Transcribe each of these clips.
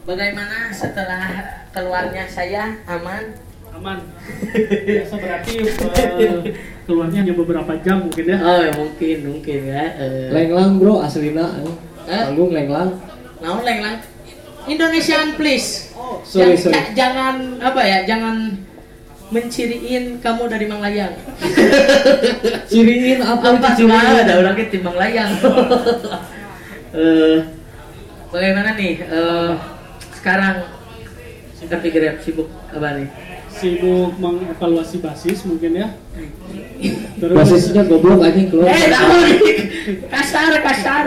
Bagaimana setelah keluarnya saya aman? aman biasa berarti eh, keluarnya hanya beberapa jam mungkin ya Oh ya mungkin mungkin ya. Eh, Lenglang bro aslina Eh? Panggung lenglang naon leng lang? Indonesian please. Sorry Jang- sorry ja- jangan apa ya? Jangan menciriin kamu dari Mang Layang. Ciriin apa Apa itu cuma ciriin? ada orang ke Mang Layang. Eh, bagaimana nih? Eh, sekarang tapi Grab sibuk apa nih? sibuk mengevaluasi basis mungkin ya terus Basisnya goblok aja keluar Eh, naon? kasar kasar.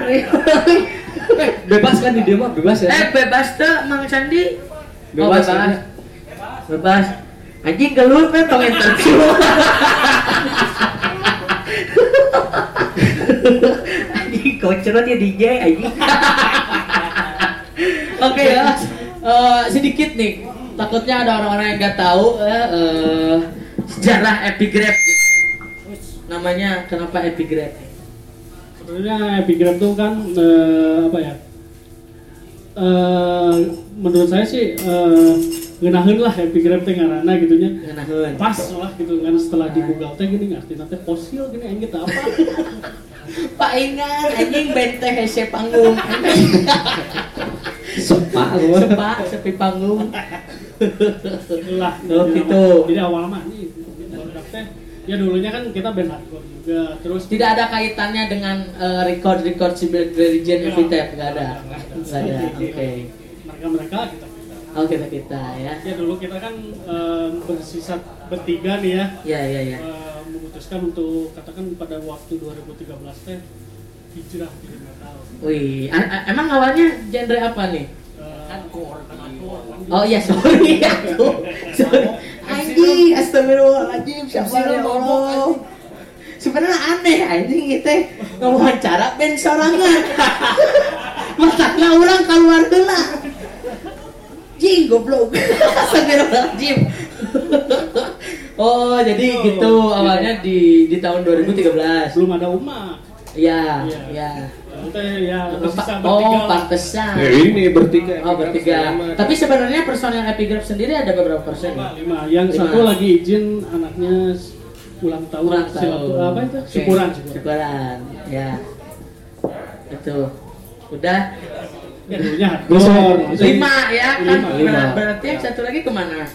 Bebas kan di dia mah bebas ya Eh bebas tuh Mang Sandi. Bebas, oh, ya. bebas. Anjing gelut pe tong interview. anjing kocerot ya DJ anjing. Oke ya. Eh, sedikit nih. Takutnya ada orang-orang yang nggak tahu eh, eh, sejarah epigraph. Namanya kenapa epigraph? sebenarnya epigram tuh kan eh, apa ya Eh, menurut saya sih eh, ngenahin lah epigram teh ngaranna gitunya Ngenaheun. pas lah gitu kan setelah di Google teh gini ngerti nanti fosil gini anjing teh apa Pak Ingan, anjing bente hese panggung. Sepak lu Sepak sepi panggung. lah Oh, gitu. awal- jadi awal mah nih teh ya dulunya kan kita band hardcore juga terus Tidak ada kaitannya dengan eh, record-record civil religion epitaph, enggak ada. Enggak ada. Oke. mereka mereka kita Oh, kita kita ya. ya dulu kita kan eh, bersisa bertiga nih ya Ya, ya, ya. eh, memutuskan untuk katakan pada waktu 2013 teh hijrah di metal Wih, emang awalnya genre apa nih? Eh, Oh iya, sorry aku. Sorry. Anjing, astagfirullahaladzim, siapa ya Allah. Sebenarnya aneh anjing kita ngawancara band sorangan. Masakna orang keluar heula. Jing goblok. Astagfirullahaladzim. Oh, jadi gitu awalnya di di tahun 2013. belum ada umat Iya, Iya. iya. Ya bertiga Oh, pantesan. Ya ini bertiga Oh, bertiga. Tapi sebenarnya personel Epigraph sendiri ada beberapa persen. lima, lima. yang Lima. satu lagi izin anaknya ulang tahun Ulang silatu- tahun. apa itu syukuran syukuran Syukuran. Ya. Itu. Udah ya lima ya kan Lima. Lima. Ber- berarti yang satu lagi ke mana?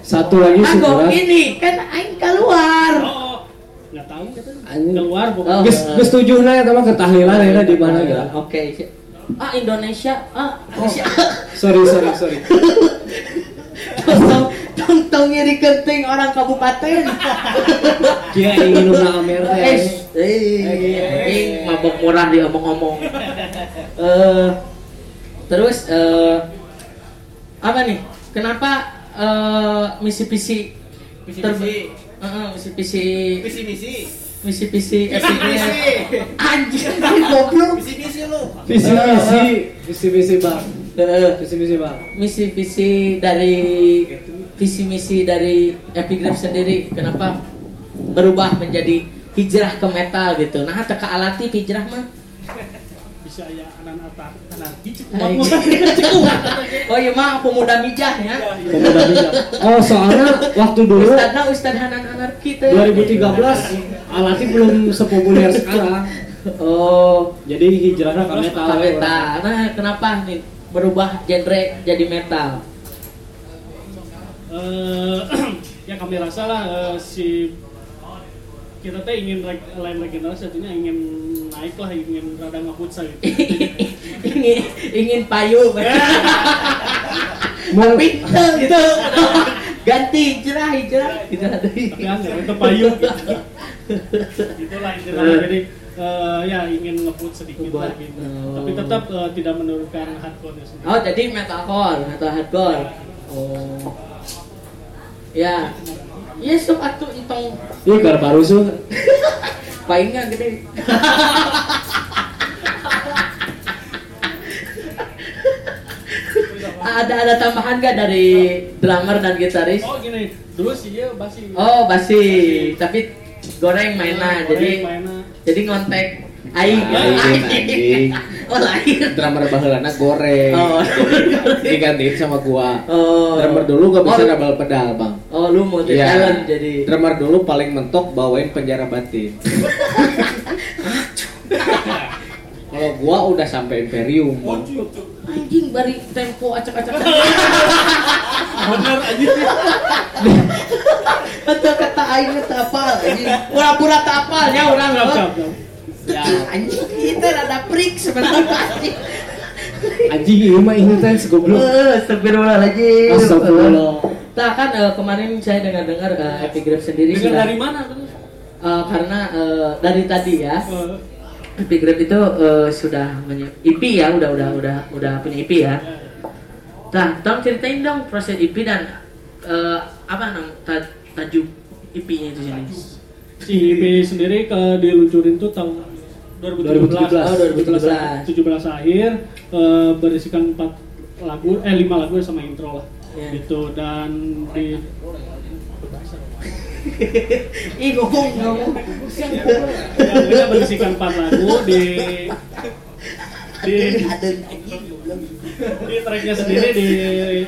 Satu lagi Aku syukuran ini kan aing keluar. oh nggak tahu kita Anjing. keluar Oh. pokoknya Geus geus tujuh na eta mah ketahlilan ya di mana ya Oke. Ah Indonesia. Ah Indonesia. Sorry sorry sorry Tong tong tong ngiri kenting orang kabupaten. Kia ingin nuna Amer teh Eh, eh, eh, mabok murah dia omong-omong. Eh, terus eh, apa nih? Kenapa eh, misi-misi Misi-misi. ter- Eh, eh, misi-misi Visi misi. misi-misi Visi FPGA? misi. anjing goblok Visi misi lu. Visi misi visi misi bang Eh, visi misi bang misi-visi dari visi misi dari Epigraph sendiri kenapa berubah menjadi hijrah ke metal gitu? Nah teka alati hijrah mah. Bisa ya anak anak anak Ay. oh iya mah pemuda mijah ya. Pemuda bijak oh soalnya waktu dulu Ustadna Ustad Hanan Anarki teh. 2013 alati belum sepopuler sekarang. Oh. Jadi hijrahnya ke metal. ke metal. Nah kenapa nih berubah genre jadi metal Eh, ya kami rasa lah eh, si kita teh ingin reg- lain regenerasi artinya ingin naik lah ingin rada ngaputsa gitu ingin ingin payu. Tapi gitu. Ganti hijrah hijrah hijrah tapi anggar itu payu. Gitu itulah. Intinya jadi eh, ya ingin ngeput sedikit lah gitu. Oh. tapi tetap eh, tidak menurunkan hardcore sendiri. Oh jadi metalcore, metal hardcore. Oh. Ya. Iya sok atuh entong Ih, gar baru su. paingan gede. ada ada tambahan gak dari drummer dan gitaris? Oh gini, dulu sih ya basi. Oh, basi. Tapi goreng mainan. Goreng, Jadi mainan. jadi ngontek aing. Lain, anjing. Oh, lain. drummer baheulana goreng Oh. digantiin sama gua Oh. drummer dulu gak bisa Oh, pedal bang Oh, lu multi Iya. talent jadi. drummer dulu paling mentok bawain penjara batin kalau gua udah sampai imperium Bang. Anjing bari tempo acak-acak. Bener aja. Betul kata aing teu apal anjing. Pura-pura urang Siap, mah. siap, siap. Ya, anjing kita rada prik sebenarnya anjing. anjing ini mah ini teh goblok Eh, Astagfirullahaladzim. Astagfirullah. Nah kan eh, kemarin saya dengar-dengar uh, Epigraph sendiri Dengar sudah dari mana eh, karena eh, dari tadi ya Eh, Epigraph itu eh, sudah IP ya udah udah udah udah punya IP ya. Nah, tolong ceritain dong proses IP dan eh, apa nam ta- tajuk IP-nya itu sini. Si IP sendiri ke diluncurin tuh tahun 2017. 2017. Oh, 2017. 17 akhir eh, berisikan 4 lagu eh 5 lagu sama intro lah. Iya. Gitu dan di Ih ngomong ngomong. lagunya berisikan 4 lagu di di di tracknya sendiri di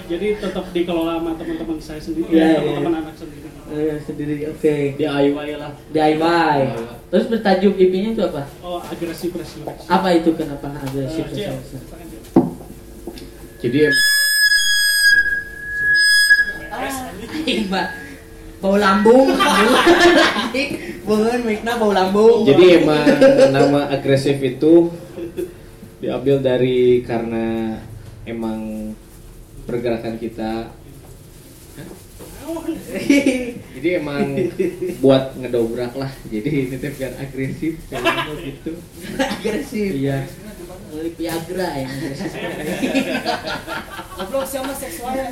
jadi tetap dikelola sama teman-teman saya sendiri Iya, ya, teman-teman anak sendiri Eh, sendiri oke. DIY lah DIY. Terus bertajuk IP-nya itu apa? oh agresif resilience Apa itu kenapa agresif? Eh, Cil, jadi Mbak. Bau lambung. Bungan mikna bau lambung. jadi emang nama agresif itu diambil dari karena emang pergerakan kita jadi emang buat ngedobrak lah jadi ini biar agresif kayak gitu agresif. iya Beli Viagra yang agresif. Goblok sama seksualnya.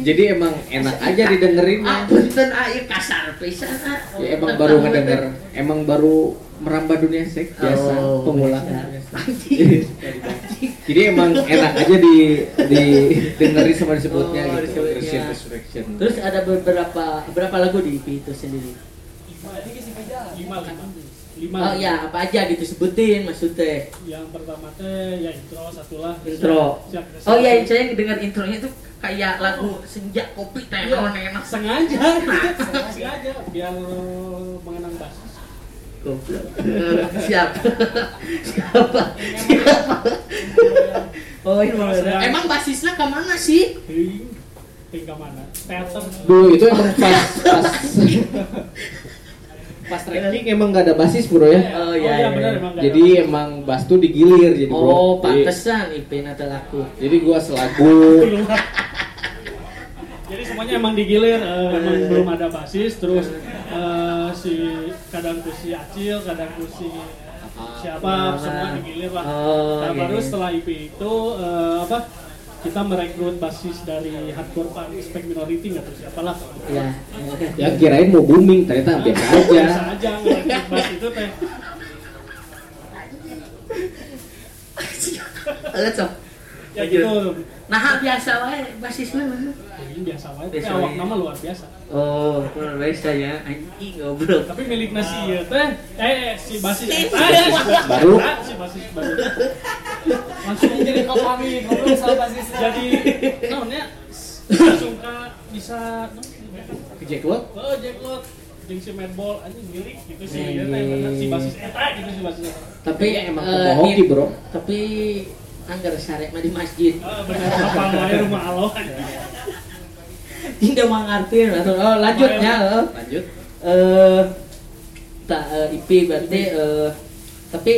Jadi emang enak aja didengerin Ah, punten air kasar pisan ah. ya emang baru ngedenger emang baru merambah dunia seks biasa Oh, pemula jadi emang enak aja di di dengerin sama disebutnya Oh, gitu disebutnya. resurrection Terus ada beberapa berapa lagu di EP itu sendiri? lima lima lima Oh ya, apa aja gitu sebutin maksudnya. yang pertama teh ya intro satu lah Intro. Siap, siap. Oh iya, saya dengar intronya itu kayak lagu senja kopi teh Iya, enak sengaja sengaja biar mengenang basis Goblok. Siapa? Siapa? Siapa? Oh, ini Emang basisnya ke mana sih? ting ting ke mana teater Duh itu emang pas pas pas tracking emang gak ada basis bro ya? Oh, iya, iya, benar iya. emang nggak jadi ada. emang bass tuh digilir jadi bro. Oh, pantesan IP nata laku. jadi gua selagu jadi semuanya emang digilir eh, emang belum ada basis terus eh, si kadang ku si Acil kadang ku si siapa semua digilir lah. Oh, nah, iya, baru iya. setelah IP itu eh, apa kita merekrut basis dari hardcore punk spek minority nggak tahu siapa lah Iya. ya kirain mau booming ternyata biasa aja biasa aja bass itu teh Eh, Cok. ya gitu Nah, biasa wae basisnya mana? ini biasa wae Biasa awak nama luar biasa Oh, luar biasa ya. Anjing goblok. tapi milik nasi ya teh eh si basis eh, si basis Baru. eta, si basis baru Jadi kau pamit goblok sama basisnya. jadi ke bisa ke Jacklot oh jacklot jeung si madball anjing gitu sih. Ya si basis eta gitu si basis eta. Tapi ya emang eh, ini- bro. Tapi anggar sare mah di masjid. ah bener. Apa wae rumah Allah Tidak mengerti atau oh, lanjut ya. eh. lanjut. Eh tak eh, IP berarti eh tapi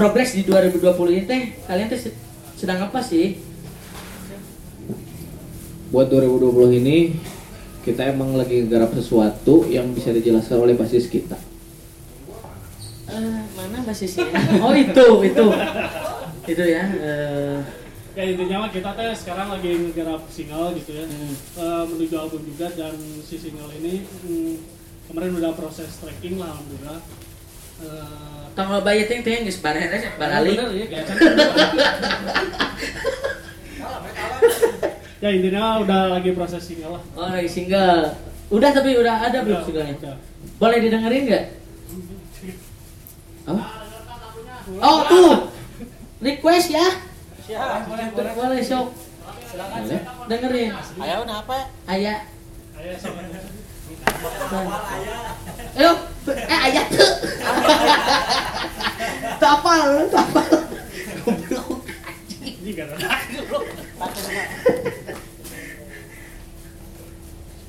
progres di 2020 ini teh kalian teh se- sedang apa sih? buat 2020 ini kita emang lagi garap sesuatu yang bisa dijelaskan oleh basis kita Eh, mana basisnya? Oh itu, itu. Itu ya. eh, ya intinya mah kita teh sekarang lagi ngegarap single gitu ya hmm. Eh, menuju album juga dan si single ini hmm, kemarin udah proses tracking lah alhamdulillah Eh, loba ieu teh teh geus bareres barali. bener ya kayak kan ya intinya udah lagi proses single lah Oh, lagi single. Udah tapi udah ada belum Udah, singlenya? udah. Boleh didengerin nggak? Apa? Oh tuh, request ya. Boleh, boleh sok. Boleh. Dengerin. Ayo kenapa? Ayah. Ayo, sok. Ayo, eh ayah tuh. Tak apa. Goblok.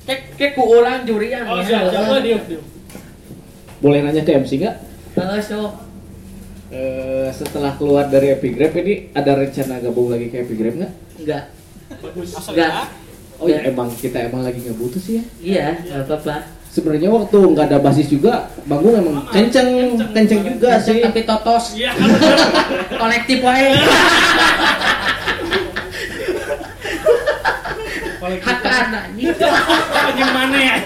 Kek kek ku ulang jurian. Oh, siap, siap. Oh, diuk, diuk. Boleh nanya ke MC nggak? Halo, sok. Eh, setelah keluar dari Epigrab ini ada rencana gabung lagi ke Epigrab nggak? Enggak. Bagus. Enggak. Oh ya emang kita emang lagi nggak butuh sih ya. Iya, enggak apa-apa. Sebenarnya waktu nggak ada basis juga, Banggung emang kenceng, kenceng juga sih. Tapi totos Iya. kolektif wae. Kolektif. Hak anak. Gimana ya?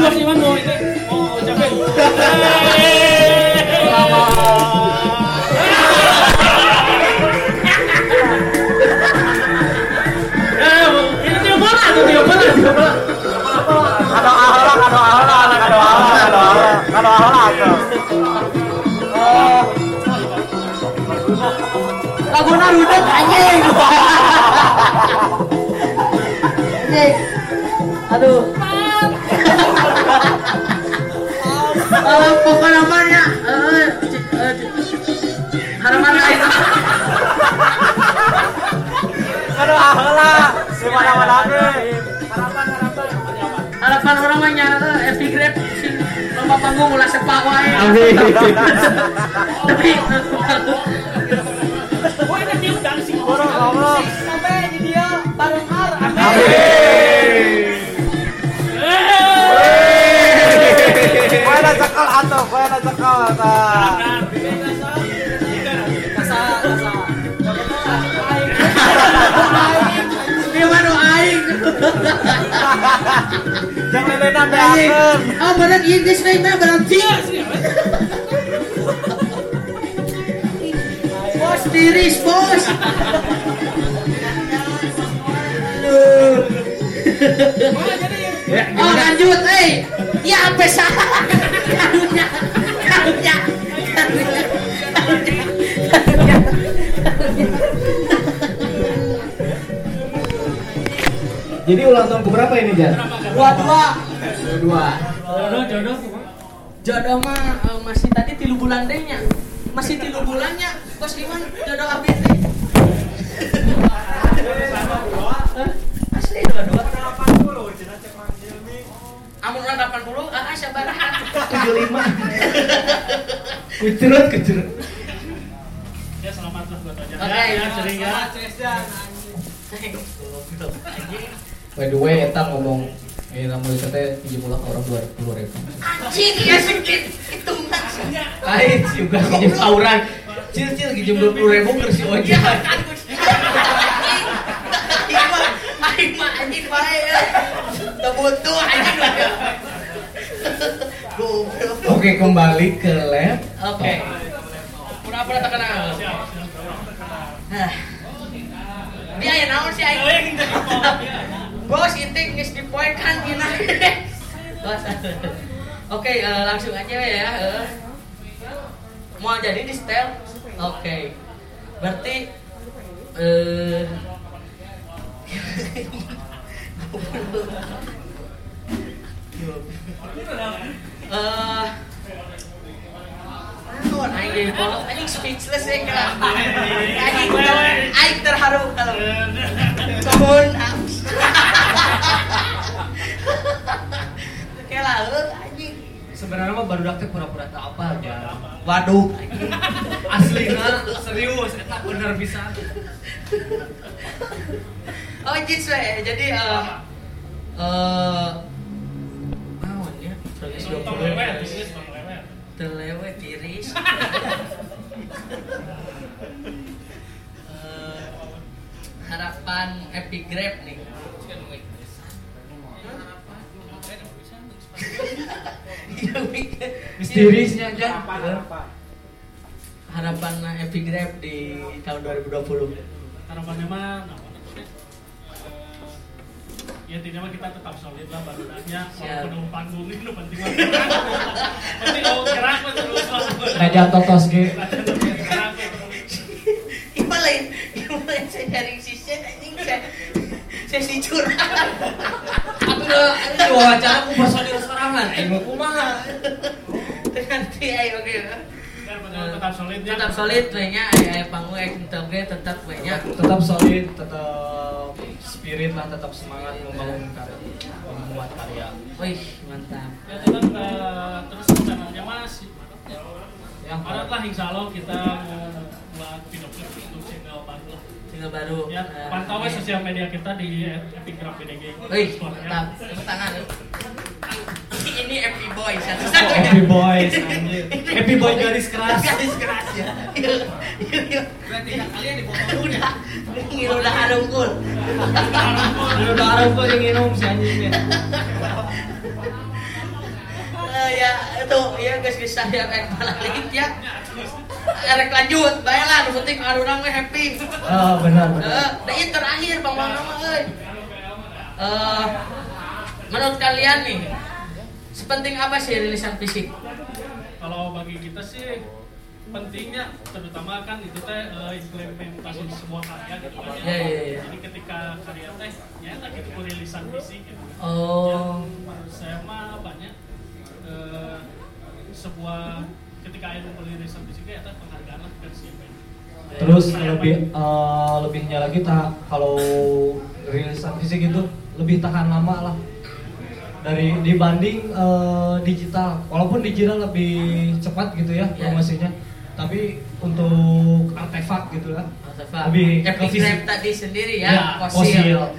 Bos Harapan orang mah nyara Epic Grab sing lomba panggung ulah sepak wae. Tapi Jangan lena Oh, benar iya guys, nah berarti. Bos tiris, bos. Oh lanjut, eh. Ya apa salah? Karunya, karunya, karunya, karunya, karunya. Jadi ulang tahun keberapa ini Jan? Dua dua. Dua. Jodoh, jodoh. Jodoh mah eh, masih tadi tilu bulan dehnya. Masih tilu bulannya. Bos Iwan jodoh abis nih. Eh, Asli dua dua. Amun orang 80, ah sabaraha. 75. Kucerut, kucerut. Ya selamat lah buat aja. Oke, ya, sering ya. By the way, eta ngomong eh namun katanya pinjam ulang orang dua puluh ribu. Anjing ya sedikit itu maksudnya. Lain juga pinjam sauran. Cil cil pinjam dua puluh ribu ke si Ya Oja. kan. Aing mah aing mah anjing bae. Teu butuh anjing lah. Goblok. Oke kembali ke lab. Oke. Pura-pura tak kenal. Hah. Dia yang naon sih Oh, yang aing? Bos intik geus dipoekan. Bos. Oke, eh, langsung aja ya. eh. Mau jadi di setel? Oke. Berarti eh Eh Naon aing jadi polo? Anjing speechless ya kan. Anjing terharu kalau. Mohon Heuh, anjing. Sebenarnya mah baru teh pura-pura tak apa aja. Waduh. Aslina serius eta bener bisa. Oh, jits we. Jadi eh eh naon ya? Progres Belum 20. lewat, bisnis belum lewat. Telewe tiris. Eh, harapan epigrap nih. Iya, Mik. Misterisnya aja. Harapan epigrap di tahun 2020. Harapannya mah nah, eh, ya intinya mah kita tetap solid lah Siap. walaupun nu panggung ini nu penting gerak. penting kalau gerak mah terus Raja Totos ge. mah terus. Ima lain, ima lain saya sisen anjing saya saya si curang. Aku udah ini wawancara ku personil sorangan. Aing mah kumaha. Nanti ayo oke. Tetap solid ya Tetap solid kayaknya aya panggung tetap ge tetap kayaknya. Tetap solid, tetap spirit lah, tetap semangat membangun karya, membuat karya. Wih, mantap. ya tetap eh, terus rencananya masih Yang Maret lah insya Allah kita mau untuk single baru lah Tinggal baru. ya eh, pantau aja iya. sosial media kita di epigraph BDG Wih, ya. mantap. Tepuk tangan. Ini Happy Boy satu-satu. Happy Boys, anjir. Happy Boy garis keras. Garis keras ya. Yuk, yuk, yuk. Berarti kalian di bawah Udah, ngilu udah harungkul. Udah arep kok yang minum si anjingnya. Eh, ya itu ya guys guys saya kayak malah dikit ya. Erek lanjut, baiklah, nu penting arurang mah happy. Ah, benar Eh, benar. da ieu terakhir Bang Bang nama euy. Eh, menurut kalian nih, sepenting apa sih rilisan fisik? kalau bagi kita sih pentingnya terutama kan itu teh eh, implementasi di sebuah karya gitu kan Ya, ya, ya. jadi ketika karya teh ya lagi itu rilisan fisik gitu Oh, yang menurut saya mah banyak eh, sebuah ketika ada rilisan fisik ya teh penghargaan lah dari si band. Terus lebih eh, lebihnya lagi tak kalau rilisan fisik itu lebih tahan lama lah dari dibanding eh, digital. Walaupun digital lebih cepat gitu ya Ya. promosinya, tapi untuk artefak gitu lah. Artefak. Lebih ke fisik. Tadi sendiri ya, Ya, fosil. fosil.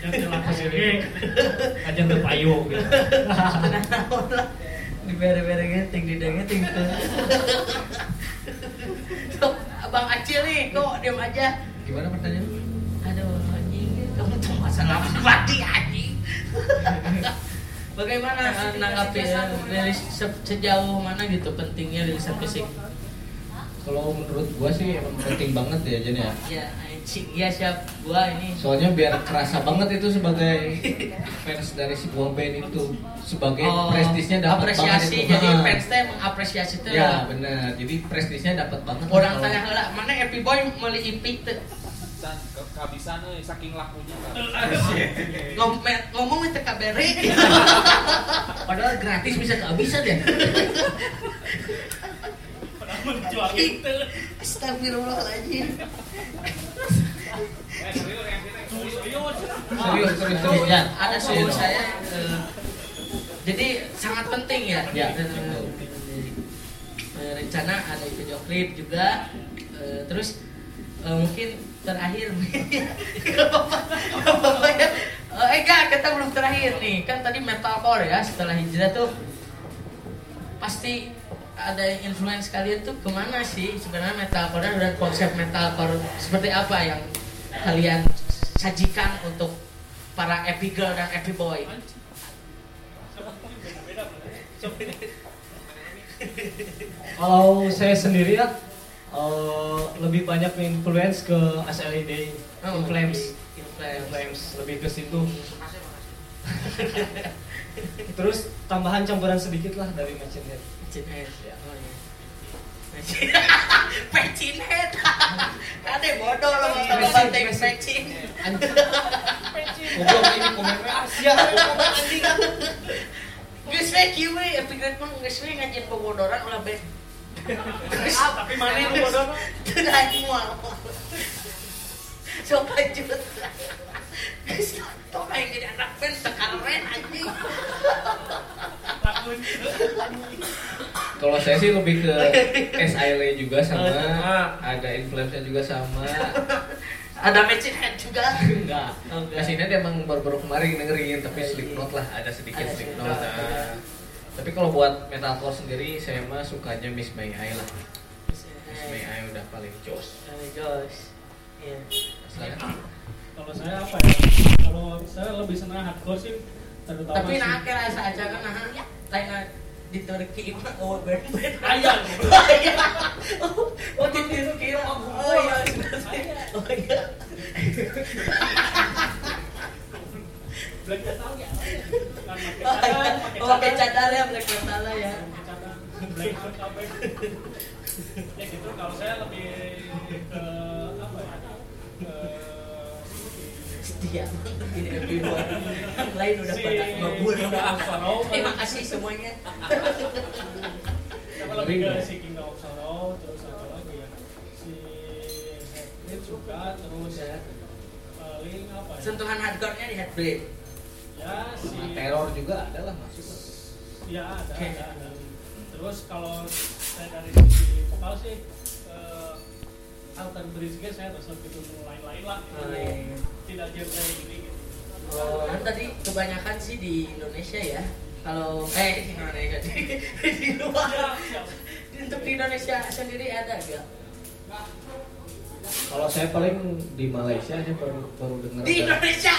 Dan jelas Fosil. oke. Aja terpayu gitu. Tenang lah. Di bere-bere geting, di geting. Tuh, Abang Acil nih, kok diam aja. Gimana pertanyaan? Aduh, anjing, kamu tuh masalah pribadi anjing. Bagaimana eh, nanggapi eh, rilis se- sejauh mana gitu pentingnya rilisan fisik? Kalau menurut gua sih emang penting banget ya Jen ya. Ya, anjing, ya siap gua ini. Soalnya biar kerasa banget itu sebagai fans dari sebuah band itu sebagai prestisnya dapat Oh, apresiasi banget itu. jadi fans teh mengapresiasi teh Ya benar. Jadi prestisnya dapat banget. orang tanya heula mana Happy Boy meuli ipik ke- kehabisan euy saking lakunya kan. ngomong ngomong teh kabere padahal gratis bisa kehabisan ya Menjual itu. Astagfirullahaladzim Eh, serius, yang sini. Serius. Serius, serius, Tuh, serius. ya, ada saya eh, jadi sangat penting ya, Ya, Eh, eh, rencana ada video klip juga eh, terus mungkin terakhir apa-apa ya. Eh enggak, kita belum terakhir nih kan tadi metalcore ya setelah hijrah tuh pasti ada influence kalian tuh ke mana sih sebenarnya metalcore dan konsep metalcore seperti apa yang kalian sajikan untuk para epic girl dan epic boy Kalau saya sendiri ya eh, lebih banyak influence ke SLED, Oh, Inflames, Inflames. Inflames lebih ke situ. Terus tambahan campuran sedikit lah dari Machine Head. Pecin head. Oh, iya. Pecin- Pecin head. Kade bodoh lo mau tambah banteng pecin. Goblok ini komennya Asia. Anjing. Geus we kieu we grade mah geus we ngajin bobodoran ulah be. Tapi mana yang bodoh? Teu da moal. Sok lanjut. Geus Tuh kayak jadi anak band sekaren anjing. Kalau saya sih lebih ke SILE juga sama, Ah. ada influence juga sama. Ada matching head juga. Enggak. Enggak. Ke sini dia emang baru-baru kemarin dengerin, tapi Slipknot lah, ada sedikit Ada Slipknot. Slipknot. Nah. Tapi kalau buat metalcore sendiri, saya mah sukanya Miss May I lah. Miss May I udah paling jos. Oh, Josh. Iya. Kalau saya apa ya? Kalau saya lebih senang hardcore sih terutama Tapi nah kira saja kan nah lain nah, di Turki mah oh band band Ayam. Oh iya. Oh, oh di Turki mah oh iya. Oh iya. Black metal ya. Kan pakai Oh iya. cadar, Oh pakai cadar ya black metal ya. Black ya? Ya gitu kalau saya lebih ke apa ya? Setia ini everyone. Yang lain udah Si- pada ngabur. Kingdom of Sorrow. Terima kasih semuanya. Saya lebih ke si Kingdom of Sorrow terus apa lagi ya? Si Headblade juga terus Ya. paling apa ya? Sentuhan hardcore-nya di Headblade. Ya si Teror juga ada lah masuk. Ya ada, ada, ada. Terus kalau saya dari sisi vokal sih eh, alter bridge-nya saya terus gitu lain-lain lah. gitu. Oh, iya, iya. Tidak genre gini gitu. Oh, kan tadi kebanyakan sih di Indonesia ya. Kalau eh di Indonesia di, di luar. Siap. Untuk di Indonesia sendiri ada gak? Kalau saya paling di Malaysia aja baru baru dengar. Di Indonesia.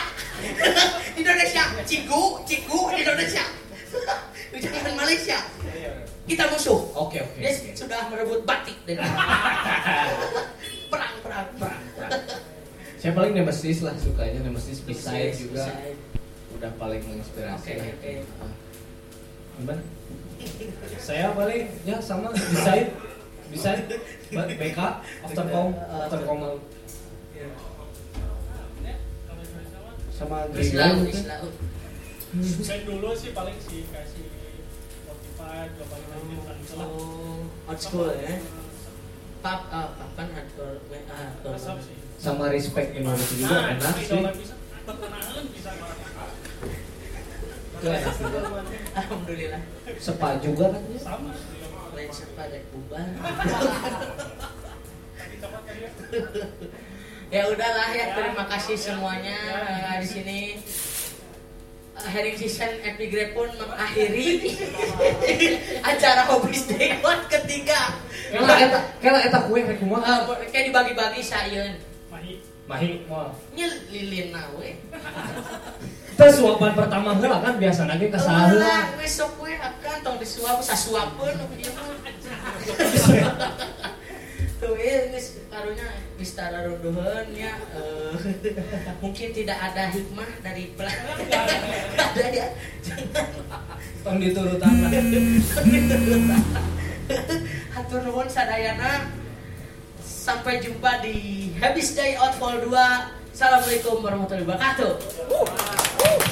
Indonesia, Cigu, Cigu Indonesia. Jangan Malaysia. Kita musuh. Oke oke. Dia oke. sudah merebut batik dari perang. Saya paling Nemesis lah sukanya Nemesis Beside Beside, juga Beside. udah paling menginspirasi Oke, lah. oke. Ah. Gimana? Saya paling ya sama desain desain BK aftercom aftercom Ya, kalau saya sama, laut. saya dulu sih paling sih kasih Spotify, juga paling. Oh, old school ya. Pap, ah, papan hardcore, sih. Sama respect minority juga Nah, enak itu sih. Itu enak juga. Alhamdulillah. Sepa juga kan ya. Sama. Lain siapa rek bubar. Ya. ya udahlah ya terima kasih semuanya eh, di sini eh, Herring Season Epigrade pun mengakhiri acara Hobbies Day One ketiga. Kela eta kela eta kue rek kumaha? Eh, kayak dibagi-bagi sayun. Mahi. Mahi moal. Nya lilin nawe. Kita suapan pertama heula kan biasa lagi ka. Lah, wes sok we akan tong disuap sasuapeun nu ieu mah. Tuh ieu geus karunya geus tara runduheun nya eh, mungkin tidak ada hikmah dari belakang. ada ya. Jangan Tong diturutan. Hatur nuhun sadayana. Sampai jumpa di Habis Day Out Vol 2. Assalamualaikum warahmatullahi wabarakatuh.